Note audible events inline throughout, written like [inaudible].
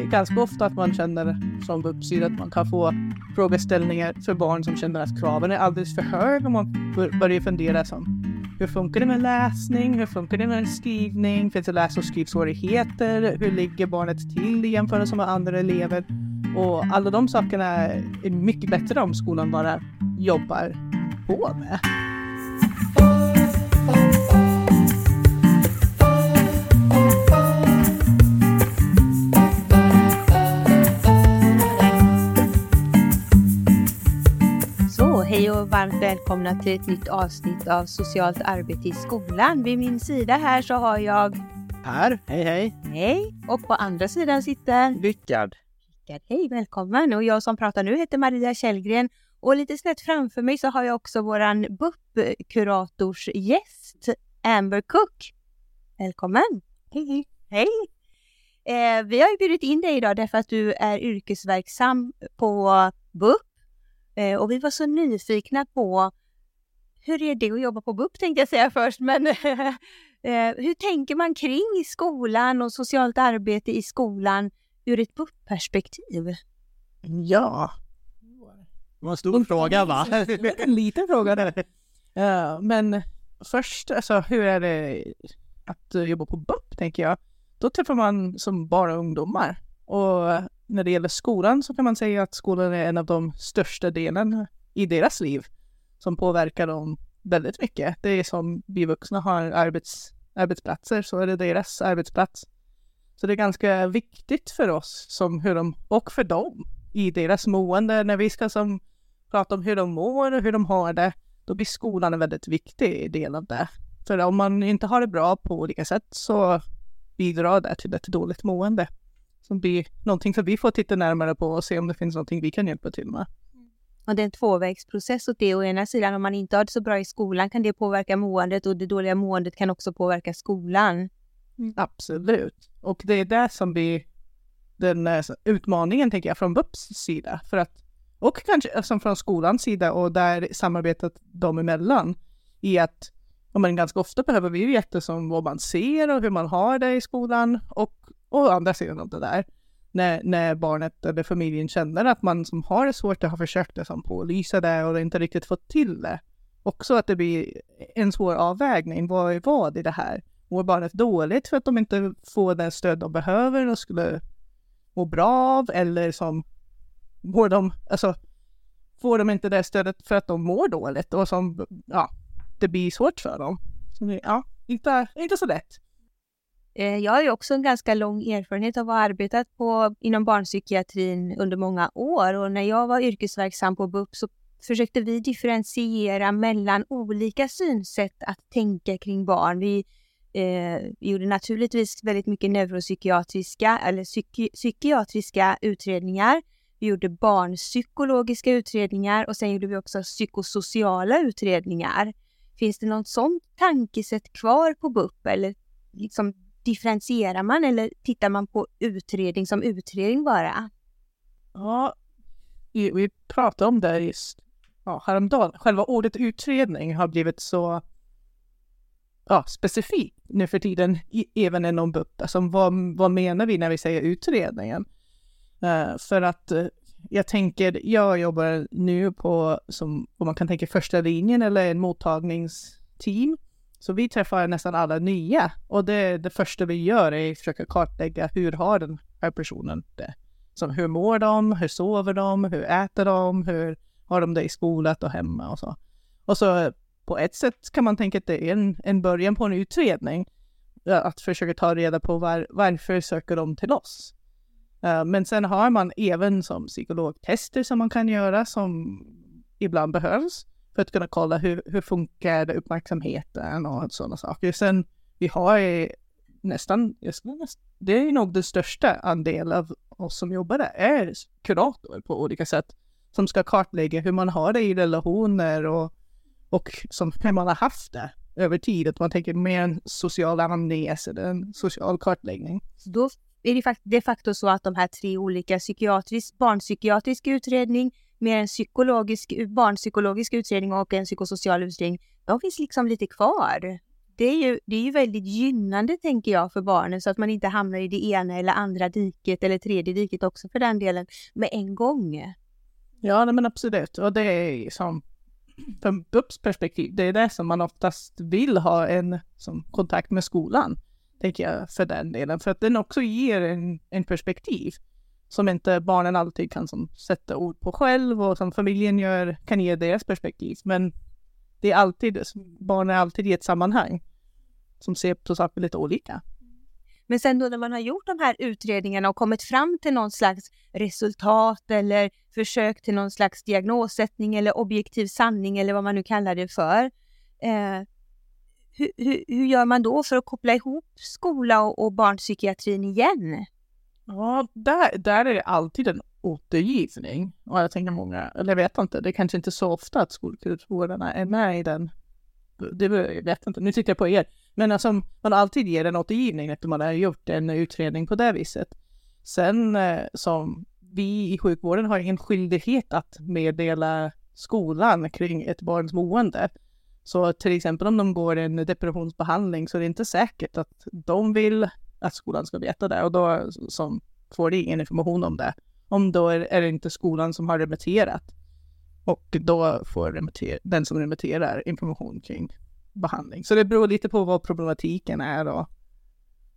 ganska ofta att man känner som uppsida att man kan få frågeställningar för barn som känner att kraven är alldeles för höga och man börjar fundera som hur funkar det med läsning? Hur funkar det med skrivning? Finns det läs och skrivsvårigheter? Hur ligger barnet till i jämförelse med andra elever? Och alla de sakerna är mycket bättre om skolan bara jobbar på med. Varmt välkomna till ett nytt avsnitt av Socialt arbete i skolan. Vid min sida här så har jag Per, hej hej! Hej! Och på andra sidan sitter Rickard. Rickard, hej välkommen! Och jag som pratar nu heter Maria Källgren och lite snett framför mig så har jag också våran BUP-kurators gäst Amber Cook. Välkommen! Hej! Hej! Eh, vi har ju bjudit in dig idag därför att du är yrkesverksam på BUP Eh, och vi var så nyfikna på hur är det att jobba på BUP tänkte jag säga först, men [laughs] eh, hur tänker man kring skolan och socialt arbete i skolan ur ett BUP-perspektiv? Ja. Det var en stor fråga va? [laughs] en liten fråga där. Ja, men först, alltså hur är det att jobba på BUP tänker jag? Då träffar man som bara ungdomar och när det gäller skolan så kan man säga att skolan är en av de största delarna i deras liv som påverkar dem väldigt mycket. Det är som vi vuxna har arbets, arbetsplatser så är det deras arbetsplats. Så det är ganska viktigt för oss som hur de, och för dem i deras mående. När vi ska som prata om hur de mår och hur de har det, då blir skolan en väldigt viktig del av det. För om man inte har det bra på olika sätt så bidrar det till ett dåligt mående som blir någonting som vi får titta närmare på och se om det finns någonting vi kan hjälpa till med. Och det är en tvåvägsprocess och det å ena sidan om man inte har det så bra i skolan kan det påverka måendet och det dåliga måendet kan också påverka skolan. Mm. Absolut. Och det är det som blir den eh, utmaningen tänker jag från BUPs sida. För att, och kanske som från skolans sida och där samarbetet dem emellan i att men ganska ofta behöver vi veta som vad man ser och hur man har det i skolan och och andra sidan av det där, när, när barnet eller familjen känner att man som har det svårt, har försökt liksom pålysa det och inte riktigt fått till det. Också att det blir en svår avvägning. Vad är vad i det här? Mår barnet dåligt för att de inte får det stöd de behöver och skulle må bra av? Eller som mår de, alltså får de inte det stödet för att de mår dåligt och som, ja, det blir svårt för dem. Så det, ja, inte, inte så lätt. Eh, jag har ju också en ganska lång erfarenhet av att ha arbetat på, inom barnpsykiatrin under många år och när jag var yrkesverksam på BUP så försökte vi differentiera mellan olika synsätt att tänka kring barn. Vi eh, gjorde naturligtvis väldigt mycket neuropsykiatriska eller psyki psykiatriska utredningar. Vi gjorde barnpsykologiska utredningar och sen gjorde vi också psykosociala utredningar. Finns det något sådant tankesätt kvar på BUP eller liksom differentierar man eller tittar man på utredning som utredning bara? Ja, vi, vi pratade om det just ja, häromdagen. Själva ordet utredning har blivit så ja, specifikt nu för tiden, i, även inom BUP. Alltså, vad, vad menar vi när vi säger utredningen? Uh, för att uh, jag tänker, jag jobbar nu på, som vad man kan tänka första linjen eller en mottagningsteam. Så vi träffar nästan alla nya och det, det första vi gör är att försöka kartlägga hur har den här personen det? Som hur mår de? Hur sover de? Hur äter de? Hur har de det i skolan och hemma och så? Och så på ett sätt kan man tänka att det är en, en början på en utredning. Att försöka ta reda på var, varför söker de till oss? Uh, men sen har man även som psykologtester som man kan göra som ibland behövs för att kunna kolla hur, hur funkar uppmärksamheten och sådana saker. Sen vi har nästan, det är nog den största andel av oss som jobbar där är kurator på olika sätt som ska kartlägga hur man har det i relationer och, och som hur man har haft det över tid. Att man tänker mer en social anamnes, eller en social kartläggning. Då är det de facto så att de här tre olika psykiatrisk, barnpsykiatrisk utredning, mer en psykologisk, barnpsykologisk utredning och en psykosocial utredning, de finns liksom lite kvar. det är, ju, det är ju väldigt gynnande tänker jag för barnen så att man inte hamnar i det ena eller andra diket eller tredje diket också för den delen med en gång. Ja, men absolut. Och det är som från BUPs perspektiv, det är det som man oftast vill ha en som kontakt med skolan, tänker jag för den delen, för att den också ger en, en perspektiv som inte barnen alltid kan som, sätta ord på själv och som familjen gör kan ge deras perspektiv. Men det är alltid, barn är alltid i ett sammanhang som ser på saker lite olika. Men sen då när man har gjort de här utredningarna och kommit fram till någon slags resultat eller försök till någon slags diagnossättning eller objektiv sanning eller vad man nu kallar det för. Eh, hur, hur, hur, gör man då för att koppla ihop skola och, och barnpsykiatrin igen? Ja, där, där är det alltid en återgivning. Och jag tänker många, eller jag vet inte, det är kanske inte så ofta att skolkulturvårdarna är med i den. Det jag vet inte, nu tittar jag på er. Men alltså, man alltid ger en återgivning efter man har gjort en utredning på det viset. Sen eh, som vi i sjukvården har ingen skyldighet att meddela skolan kring ett barns mående. Så till exempel om de går en depressionsbehandling så är det inte säkert att de vill att skolan ska veta det och då som får de ingen information om det. Om då är, är det inte skolan som har remitterat och då får remitter, den som remitterar information kring behandling. Så det beror lite på vad problematiken är och,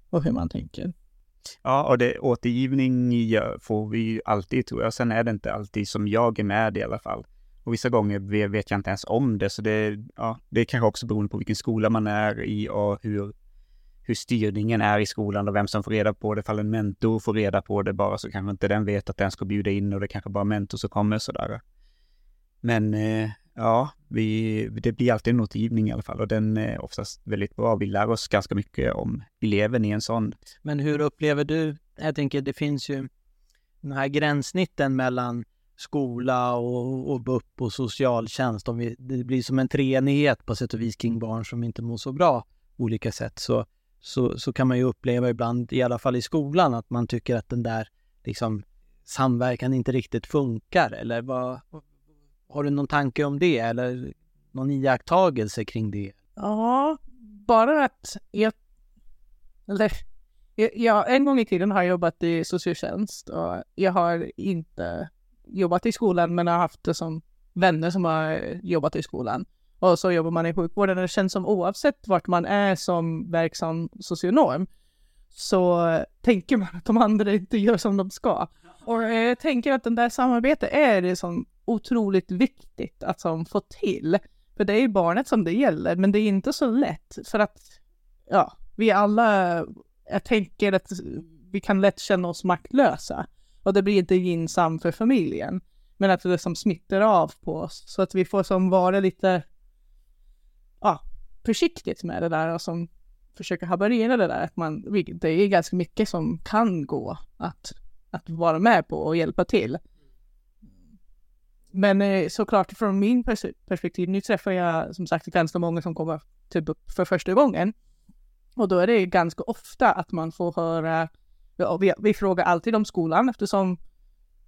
och hur man tänker. Ja, och det, återgivning får vi ju alltid tror jag. Sen är det inte alltid som jag är med i alla fall. Och vissa gånger vet jag inte ens om det, så det, ja, det är kanske också beroende på vilken skola man är i och hur, hur styrningen är i skolan och vem som får reda på det. Ifall en mentor får reda på det bara så kanske inte den vet att den ska bjuda in och det kanske bara mentor som kommer sådär. Men eh, ja, vi, det blir alltid en återgivning i alla fall och den är oftast väldigt bra. Vi lär oss ganska mycket om eleven i en sån. Men hur upplever du, jag tänker det finns ju den här gränssnitten mellan skola och, och BUP och socialtjänst. Om vi, det blir som en treenighet på sätt och vis kring barn som inte mår så bra på olika sätt. Så, så, så kan man ju uppleva ibland, i alla fall i skolan, att man tycker att den där liksom, samverkan inte riktigt funkar. Eller vad, har du någon tanke om det eller någon iakttagelse kring det? Ja, bara att jag... Eller, jag, en gång i tiden har jag jobbat i socialtjänst och jag har inte jobbat i skolan men har haft det som vänner som har jobbat i skolan. Och så jobbar man i sjukvården det känns som oavsett vart man är som verksam socionom så tänker man att de andra inte gör som de ska. Och jag tänker att den där samarbetet är det som otroligt viktigt att som få till. För det är ju barnet som det gäller, men det är inte så lätt för att ja, vi alla, jag tänker att vi kan lätt känna oss maktlösa och det blir inte gynnsamt för familjen. Men att det liksom smittar av på oss så att vi får som vara lite ja, försiktigt med det där och som försöker haverera det där. Att man, det är ganska mycket som kan gå att, att vara med på och hjälpa till. Men eh, såklart från min pers perspektiv, nu träffar jag som sagt ganska många som kommer typ till BUP för första gången. Och då är det ganska ofta att man får höra, ja, vi, vi frågar alltid om skolan eftersom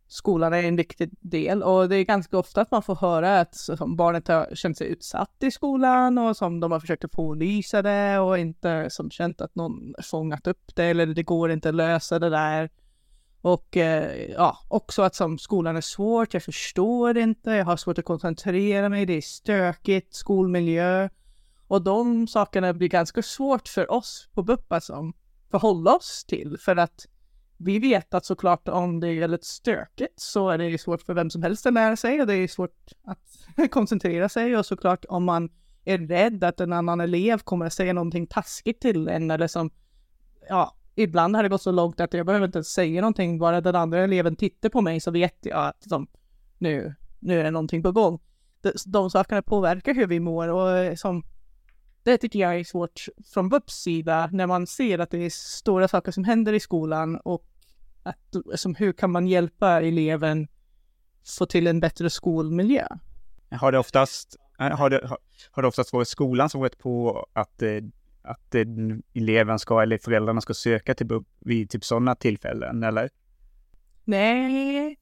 skolan är en viktig del och det är ganska ofta att man får höra att som barnet har känt sig utsatt i skolan och som de har försökt att pålysa det och inte som känt att någon fångat upp det eller det går inte att lösa det där. Och eh, ja, också att som skolan är svårt, jag förstår inte, jag har svårt att koncentrera mig, det är stökigt, skolmiljö. Och de sakerna blir ganska svårt för oss på BUP alltså, att alltså, förhålla oss till. För att vi vet att såklart om det är väldigt stökigt så är det svårt för vem som helst att lära sig och det är svårt att [laughs] koncentrera sig och såklart om man är rädd att en annan elev kommer att säga någonting taskigt till en eller som ja, ibland har det gått så långt att jag behöver inte säga någonting, bara den andra eleven tittar på mig så vet jag att liksom, nu, nu är det någonting på gång. De, de sakerna påverkar hur vi mår och eh, som det tycker jag är svårt från BUPs sida när man ser att det är stora saker som händer i skolan och att, som, hur kan man hjälpa eleven få till en bättre skolmiljö? Har det oftast, har det, har det oftast varit skolan som varit på att eh, att eleven ska, eller föräldrarna ska söka till BUP vid typ sådana tillfällen, eller? Nej,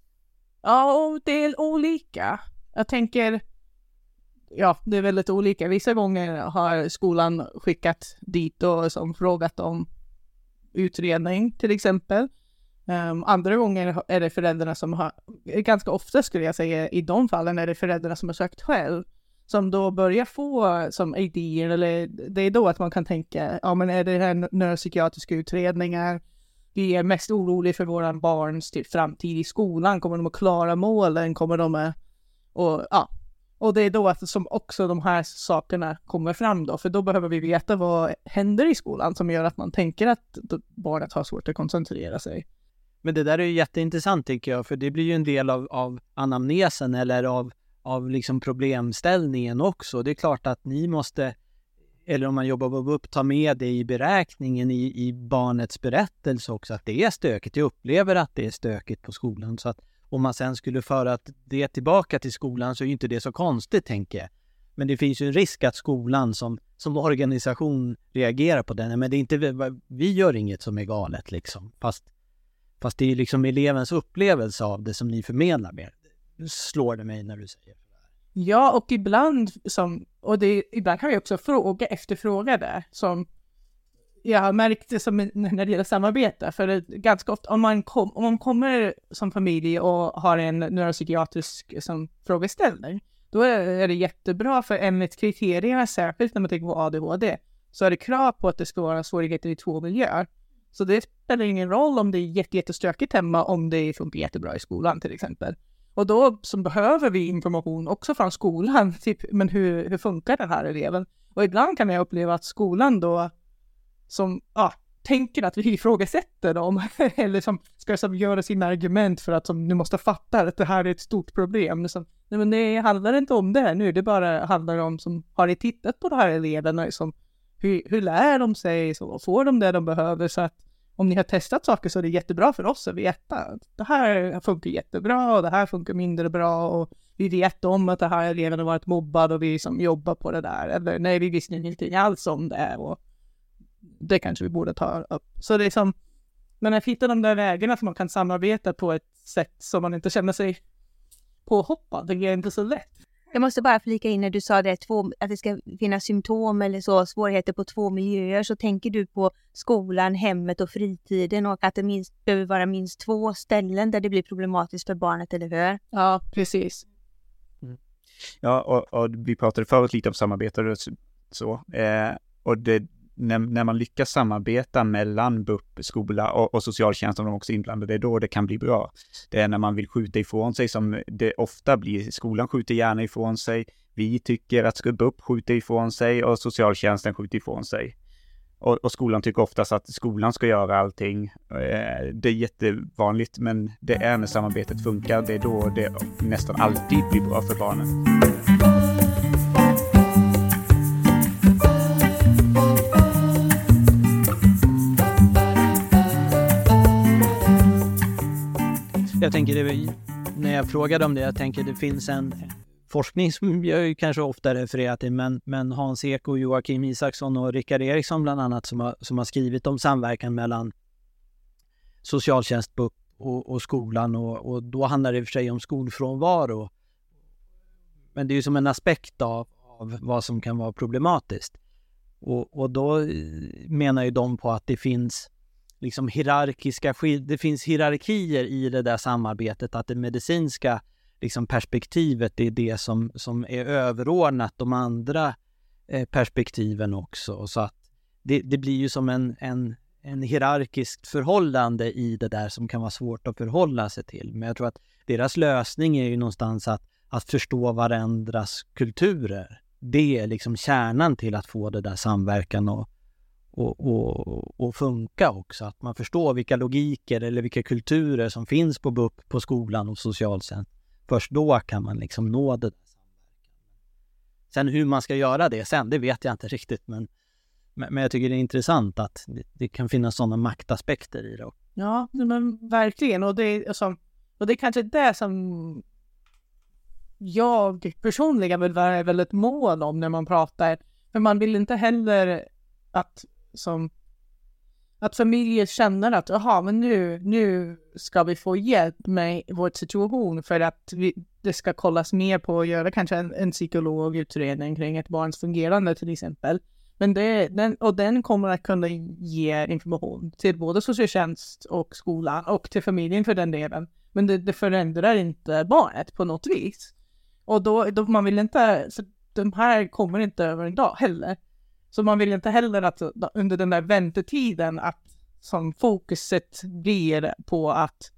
ja, det är olika. Jag tänker, ja, det är väldigt olika. Vissa gånger har skolan skickat dit och som frågat om utredning till exempel. Um, andra gånger är det föräldrarna som har, ganska ofta skulle jag säga i de fallen är det föräldrarna som har sökt själv som då börjar få som idéer eller det är då att man kan tänka, ja men är det här neuropsykiatriska utredningar? Vi är mest oroliga för våra barns typ, framtid i skolan. Kommer de att klara målen? Kommer de att... Och, ja och det är då att som också de här sakerna kommer fram då, för då behöver vi veta vad händer i skolan som gör att man tänker att barnet har svårt att koncentrera sig. Men det där är ju jätteintressant tycker jag, för det blir ju en del av, av anamnesen eller av, av liksom problemställningen också. Det är klart att ni måste, eller om man jobbar på BUP, ta med det i beräkningen i, i barnets berättelse också, att det är stökigt. Jag upplever att det är stökigt på skolan. Så att om man sen skulle föra det tillbaka till skolan så är ju inte det så konstigt, tänker jag. Men det finns ju en risk att skolan som, som organisation reagerar på den. Men det är inte, vi gör inget som är galet liksom. Fast Fast det är liksom elevens upplevelse av det som ni förmedlar med. Slår det mig när du säger Ja, och ibland som, och det, ibland kan vi också fråga efterfråga det som jag har märkt det som när det gäller samarbete, för ganska ofta om man, kom, om man kommer som familj och har en neuropsykiatrisk som frågeställning, då är det jättebra för enligt kriterierna, särskilt när man tänker på ADHD, så är det krav på att det ska vara svårigheter i två miljöer. Så det spelar ingen roll om det är jättestökigt hemma om det funkar jättebra i skolan till exempel. Och då så behöver vi information också från skolan, [laughs] typ, men hur, hur funkar den här eleven? Och ibland kan jag uppleva att skolan då som, ah, tänker att vi ifrågasätter dem [laughs] eller som ska som göra sina argument för att som, du måste fatta att det här är ett stort problem. Som, nej, men det handlar inte om det nu, det bara handlar om som har ni tittat på de här eleverna, som, hur, hur lär de sig, liksom, så, får de det de behöver så att om ni har testat saker så är det jättebra för oss att veta. Det här funkar jättebra och det här funkar mindre bra och vi vet om att det här eleven har varit mobbad och vi som jobbar på det där. Eller nej, vi visste ingenting alls om det och det kanske vi borde ta upp. Så det är som, men att hitta de där vägarna som man kan samarbeta på ett sätt som man inte känner sig påhoppad, det är inte så lätt. Jag måste bara flika in när du sa det, två, att det ska finnas symptom eller så, svårigheter på två miljöer, så tänker du på skolan, hemmet och fritiden och att det minst, behöver vara minst två ställen där det blir problematiskt för barnet, eller hur? Ja, precis. Mm. Ja, och, och, vi pratade förut lite om samarbete och så. Eh, och det, när, när, man lyckas samarbeta mellan BUP, skola och, och socialtjänst, om de också är inblandade, det är då det kan bli bra. Det är när man vill skjuta ifrån sig som det ofta blir. Skolan skjuter gärna ifrån sig. Vi tycker att BUP skjuter ifrån sig och socialtjänsten skjuter ifrån sig. Och, och, skolan tycker oftast att skolan ska göra allting. Eh, det är jättevanligt, men det är när samarbetet funkar, det är då det nästan alltid blir bra för barnen. Jag tänker, det, när jag frågade om det, jag tänker det finns en forskning som jag kanske ofta refererar till, men, men Hans Ek och Joakim Isaksson och Rickard Eriksson bland annat som har, som har skrivit om samverkan mellan socialtjänst och, och skolan och, och, då handlar det i och för sig om skolfrånvaro. Men det är ju som en aspekt av, av vad som kan vara problematiskt. Och, och då menar ju de på att det finns liksom hierarkiska, det finns hierarkier i det där samarbetet, att det medicinska liksom perspektivet är det som, som är överordnat de andra eh, perspektiven också. Så att det, det blir ju som en, en, en hierarkiskt förhållande i det där som kan vara svårt att förhålla sig till. Men jag tror att deras lösning är ju någonstans att, att förstå varandras kulturer. Det är liksom kärnan till att få det där samverkan och, och, och, och funka också. Att man förstår vilka logiker eller vilka kulturer som finns på BUP, på skolan och socialtjänst. Först då kan man liksom nå det. Sen hur man ska göra det sen, det vet jag inte riktigt. Men, men jag tycker det är intressant att det, det kan finnas sådana maktaspekter i det. Ja, men verkligen. Och det, är, alltså, och det är kanske det som jag personligen vill vara väldigt mån om när man pratar. För man vill inte heller att som att familjer känner att jaha, men nu, nu ska vi få hjälp med vår situation för att vi, det ska kollas mer på att göra kanske en, en psykologutredning kring ett barns fungerande till exempel. Men det, den, och den kommer att kunna ge information till både socialtjänst och skolan och till familjen för den delen. Men det, det förändrar inte barnet på något vis. Och då, då man vill inte, så de här kommer inte över en dag heller. Så man vill inte heller att under den där väntetiden att som fokuset blir på att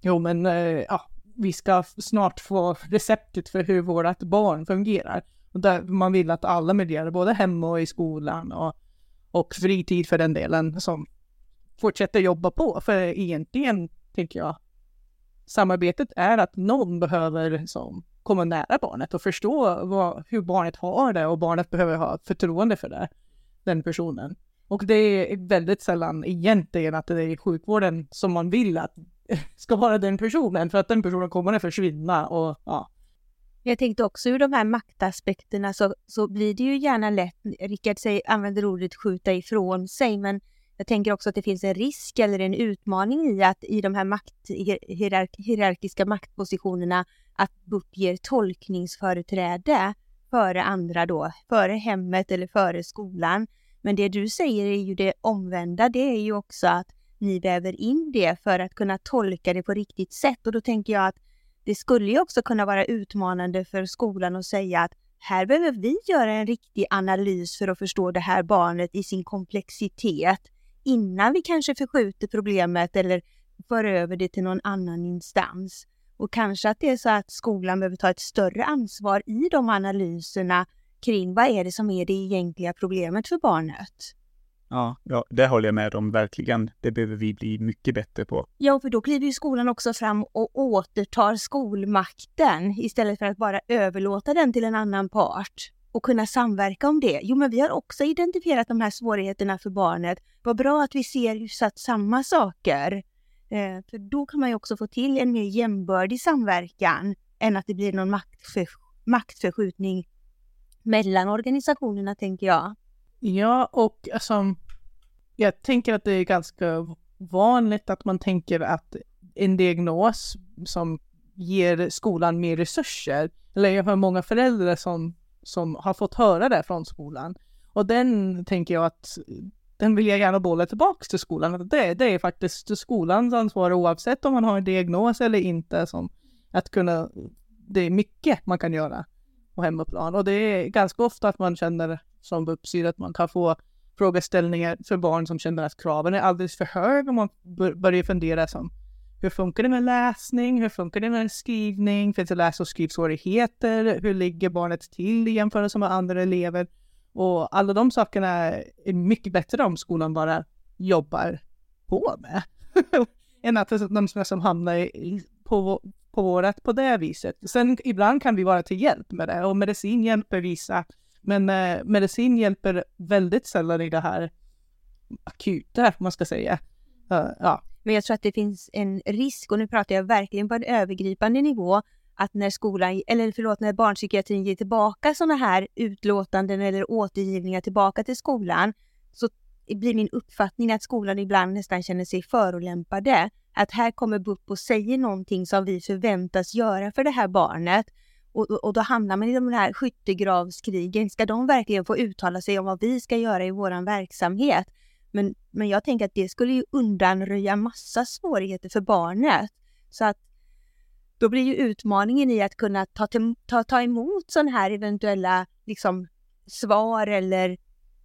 jo men eh, ja, vi ska snart få receptet för hur vårt barn fungerar. Och där man vill att alla miljöer, både hemma och i skolan och, och fritid för den delen, som fortsätter jobba på. För egentligen, tycker jag, samarbetet är att någon behöver som komma nära barnet och förstå vad, hur barnet har det och barnet behöver ha förtroende för det, den personen. Och det är väldigt sällan egentligen att det är i sjukvården som man vill att [laughs] ska vara den personen, för att den personen kommer att försvinna och ja. Jag tänkte också ur de här maktaspekterna så, så blir det ju gärna lätt, Rickard använder ordet skjuta ifrån sig, men jag tänker också att det finns en risk eller en utmaning i att i de här makt, hierark, hierarkiska maktpositionerna att BUP ger tolkningsföreträde före andra då, före hemmet eller före skolan. Men det du säger är ju det omvända, det är ju också att ni väver in det för att kunna tolka det på riktigt sätt. Och då tänker jag att det skulle ju också kunna vara utmanande för skolan att säga att här behöver vi göra en riktig analys för att förstå det här barnet i sin komplexitet innan vi kanske förskjuter problemet eller för över det till någon annan instans. Och kanske att det är så att skolan behöver ta ett större ansvar i de analyserna kring vad är det som är det egentliga problemet för barnet. Ja, ja, det håller jag med om verkligen. Det behöver vi bli mycket bättre på. Ja, för då kliver ju skolan också fram och återtar skolmakten istället för att bara överlåta den till en annan part och kunna samverka om det. Jo, men vi har också identifierat de här svårigheterna för barnet. Vad bra att vi ser hyfsat samma saker. Eh, för då kan man ju också få till en mer jämbördig samverkan än att det blir någon maktför, maktförskjutning mellan organisationerna, tänker jag. Ja, och alltså, jag tänker att det är ganska vanligt att man tänker att en diagnos som ger skolan mer resurser, eller jag har många föräldrar som som har fått höra det från skolan. Och den tänker jag att den vill jag gärna bolla tillbaka till skolan. det, det är faktiskt skolans ansvar oavsett om man har en diagnos eller inte. Som att kunna, det är mycket man kan göra på hemmaplan. Och det är ganska ofta att man känner som BUP att man kan få frågeställningar för barn som känner att kraven är alldeles för höga. Man börjar fundera som hur funkar det med läsning? Hur funkar det med skrivning? Finns det läs och skrivsvårigheter? Hur ligger barnet till i jämförelse med andra elever? Och alla de sakerna är mycket bättre om skolan bara jobbar på med. [laughs] än att de som hamnar på, på vårat på det viset. Sen ibland kan vi vara till hjälp med det och medicin hjälper vissa. Men eh, medicin hjälper väldigt sällan i det här akuta, om man ska säga. Uh, ja. Men jag tror att det finns en risk, och nu pratar jag verkligen på en övergripande nivå, att när skolan, eller förlåt, när barnpsykiatrin ger tillbaka sådana här utlåtanden eller återgivningar tillbaka till skolan, så blir min uppfattning att skolan ibland nästan känner sig förolämpade. Att här kommer BUP och säger någonting som vi förväntas göra för det här barnet. Och, och då hamnar man i de här skyttegravskrigen. Ska de verkligen få uttala sig om vad vi ska göra i vår verksamhet? Men, men jag tänker att det skulle ju undanröja massa svårigheter för barnet. Så att då blir ju utmaningen i att kunna ta, till, ta, ta emot sådana här eventuella liksom, svar eller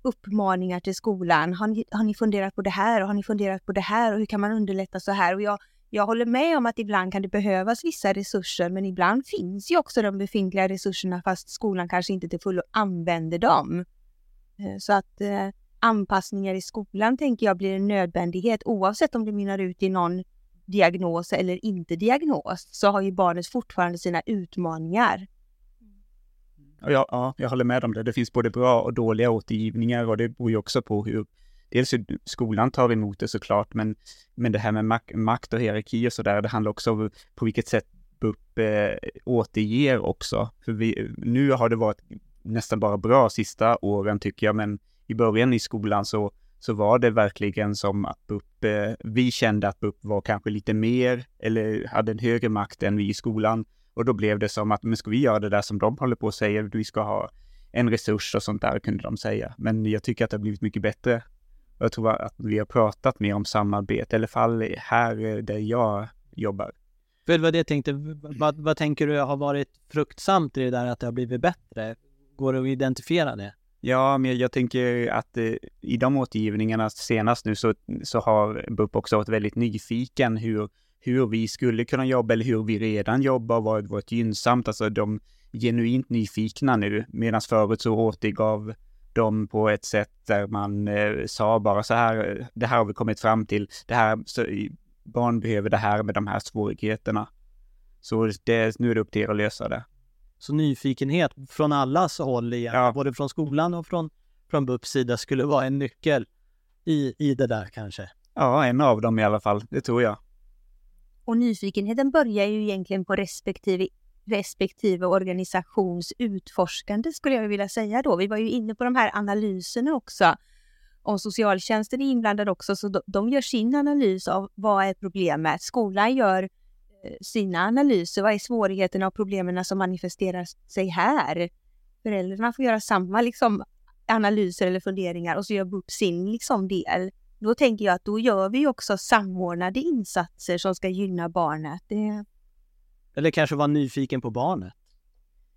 uppmaningar till skolan. Har ni, har ni funderat på det här och har ni funderat på det här och hur kan man underlätta så här? Och jag, jag håller med om att ibland kan det behövas vissa resurser men ibland finns ju också de befintliga resurserna fast skolan kanske inte till fullo använder dem. Eh, så att eh, anpassningar i skolan tänker jag blir en nödvändighet oavsett om det mynnar ut i någon diagnos eller inte diagnos så har ju barnet fortfarande sina utmaningar. Ja, ja, jag håller med om det. Det finns både bra och dåliga återgivningar och det beror ju också på hur dels hur skolan tar emot det såklart, men, men det här med mak makt och hierarki och sådär, det handlar också om på vilket sätt BUP eh, återger också. För vi, nu har det varit nästan bara bra sista åren tycker jag, men i början i skolan så, så var det verkligen som att BUP, eh, vi kände att BUP var kanske lite mer eller hade en högre makt än vi i skolan. Och då blev det som att, men ska vi göra det där som de håller på att säga, vi ska ha en resurs och sånt där, kunde de säga. Men jag tycker att det har blivit mycket bättre. Jag tror att vi har pratat mer om samarbete, i alla fall här eh, där jag jobbar. För vad det jag tänkte, vad, vad tänker du har varit fruktsamt i det där att det har blivit bättre? Går det att identifiera det? Ja, men jag tänker att eh, i de återgivningarna senast nu så, så har BUP också varit väldigt nyfiken hur, hur vi skulle kunna jobba eller hur vi redan jobbar och vad varit gynnsamt. Alltså de genuint nyfikna nu, medan förut så återgav de på ett sätt där man eh, sa bara så här, eh, det här har vi kommit fram till, det här, så, barn behöver det här med de här svårigheterna. Så det, nu är det upp till er att lösa det. Så nyfikenhet från allas håll igen, ja. både från skolan och från, från BUPs sida skulle vara en nyckel i, i det där kanske? Ja, en av dem i alla fall, det tror jag. Och nyfikenheten börjar ju egentligen på respektive respektive organisations utforskande skulle jag vilja säga då. Vi var ju inne på de här analyserna också. Om socialtjänsten är inblandad också, så de gör sin analys av vad är problemet. Skolan gör eh, sina analyser. Vad är svårigheterna och problemen som manifesterar sig här? Föräldrarna får göra samma liksom, analyser eller funderingar och så gör BUP sin liksom, del. Då tänker jag att då gör vi också samordnade insatser som ska gynna barnet. Det, eller kanske vara nyfiken på barnet.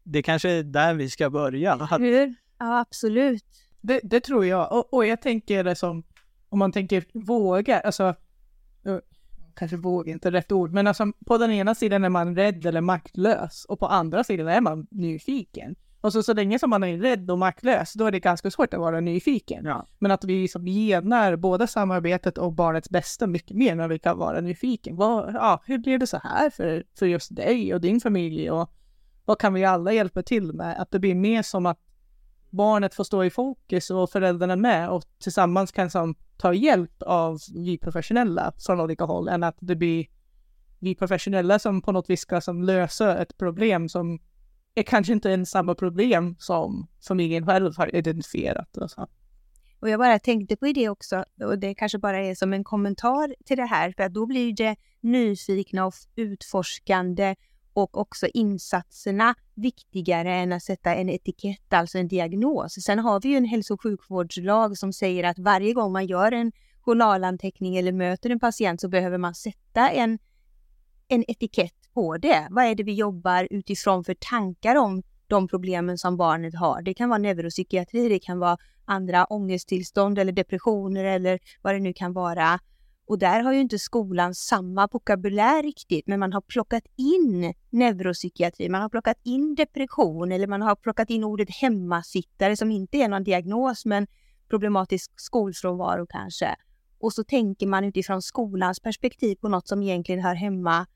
Det kanske är där vi ska börja. Hur? Ja, absolut. Det, det, tror jag. Och, och, jag tänker det som, om man tänker våga, alltså, kanske våga inte rätt ord, men alltså på den ena sidan är man rädd eller maktlös och på andra sidan är man nyfiken. Och så, så länge som man är rädd och maktlös, då är det ganska svårt att vara nyfiken. Ja. Men att vi liksom genar både samarbetet och barnets bästa mycket mer när vi kan vara nyfiken. Vad, ja, hur blev det så här för, för just dig och din familj? Och vad kan vi alla hjälpa till med? Att det blir mer som att barnet får stå i fokus och föräldrarna med och tillsammans kan som, ta hjälp av vi professionella från olika håll än att det blir vi professionella som på något vis ska som lösa ett problem som är kanske inte ens samma problem som familjen själv har identifierat. Och, så. och jag bara tänkte på det också, och det kanske bara är som en kommentar till det här, för att då blir det nyfikna och utforskande och också insatserna viktigare än att sätta en etikett, alltså en diagnos. Sen har vi ju en hälso och sjukvårdslag som säger att varje gång man gör en journalanteckning eller möter en patient så behöver man sätta en, en etikett på det. Vad är det vi jobbar utifrån för tankar om de problemen som barnet har? Det kan vara neuropsykiatri, det kan vara andra ångesttillstånd eller depressioner eller vad det nu kan vara. Och där har ju inte skolan samma vokabulär riktigt, men man har plockat in neuropsykiatri, man har plockat in depression eller man har plockat in ordet hemmasittare som inte är någon diagnos, men problematisk skolfrånvaro kanske. Och så tänker man utifrån skolans perspektiv på något som egentligen hör hemma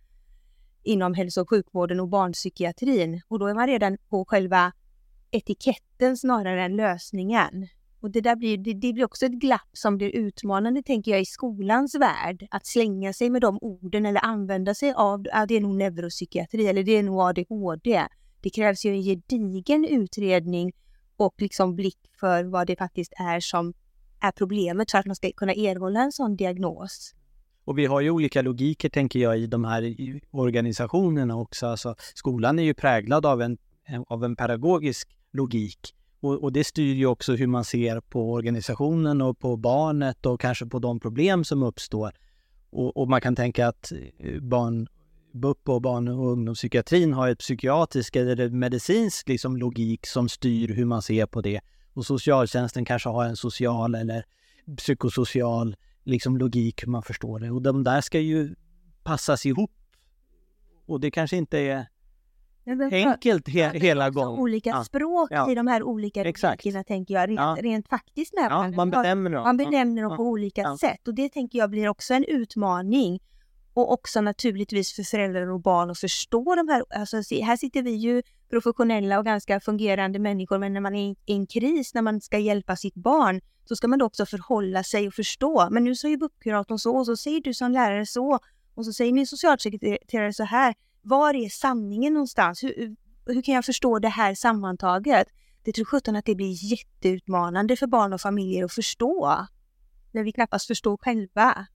inom hälso och sjukvården och barnpsykiatrin. Och då är man redan på själva etiketten snarare än lösningen. Och det, där blir, det, det, blir också ett glapp som blir utmanande, tänker jag, i skolans värld. Att slänga sig med de orden eller använda sig av, ja, det är nog neuropsykiatri eller det är nog ADHD. Det krävs ju en gedigen utredning och liksom blick för vad det faktiskt är som är problemet för att man ska kunna erhålla en sån diagnos. Och vi har ju olika logiker, tänker jag, i de här organisationerna också. Alltså, skolan är ju präglad av en, av en pedagogisk logik. Och, och, det styr ju också hur man ser på organisationen och på barnet och kanske på de problem som uppstår. Och, och man kan tänka att eh, barn, BUP och barn och ungdomspsykiatrin har ett psykiatrisk eller medicinsk liksom, logik som styr hur man ser på det. Och socialtjänsten kanske har en social eller psykosocial liksom logik hur man förstår det. Och de där ska ju passas ihop. Och det kanske inte är enkelt he hela gången. Olika ja. språk ja. i de här olika rubrikerna tänker jag, rent, ja. rent faktiskt. Med ja, man benämner dem, man benämner dem på olika sätt och det tänker jag blir också en utmaning. Och också naturligtvis för föräldrar och barn att förstå de här, alltså här sitter vi ju professionella och ganska fungerande människor, men när man är i en kris, när man ska hjälpa sitt barn, så ska man då också förhålla sig och förstå. Men nu säger BUP-kuratorn så, och så säger du som lärare så, och så säger min socialsekreterare så här. Var är sanningen någonstans? Hur, hur kan jag förstå det här sammantaget? Det tror sjutton att det blir jätteutmanande för barn och familjer att förstå. när vi knappast förstår själva.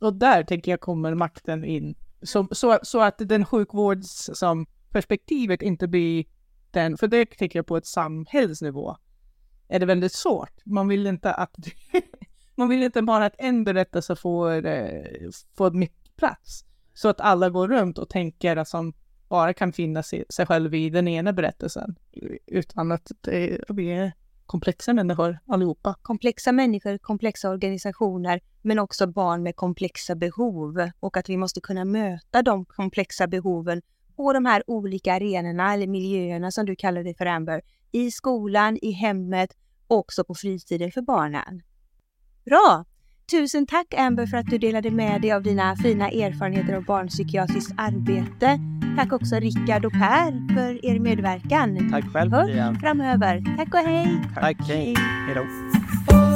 Och där tänker jag kommer makten in. Så, så, så att den sjukvårds som perspektivet inte blir den, för det tänker jag på ett samhällsnivå, är det väldigt svårt. Man vill inte att [laughs] man vill inte bara att en berättelse får, eh, får mycket plats. Så att alla går runt och tänker att som bara kan finna sig, själv i den ena berättelsen. Utan att det, vi är komplexa människor allihopa. Komplexa människor, komplexa organisationer, men också barn med komplexa behov och att vi måste kunna möta de komplexa behoven på de här olika arenorna eller miljöerna som du kallar det för Amber, i skolan, i hemmet och också på fritiden för barnen. Bra! Tusen tack Amber för att du delade med dig av dina fina erfarenheter av barnpsykiatriskt arbete. Tack också Rickard och Per för er medverkan. Tack själv Hör framöver. Tack och hej! Tack, hej. Hej då.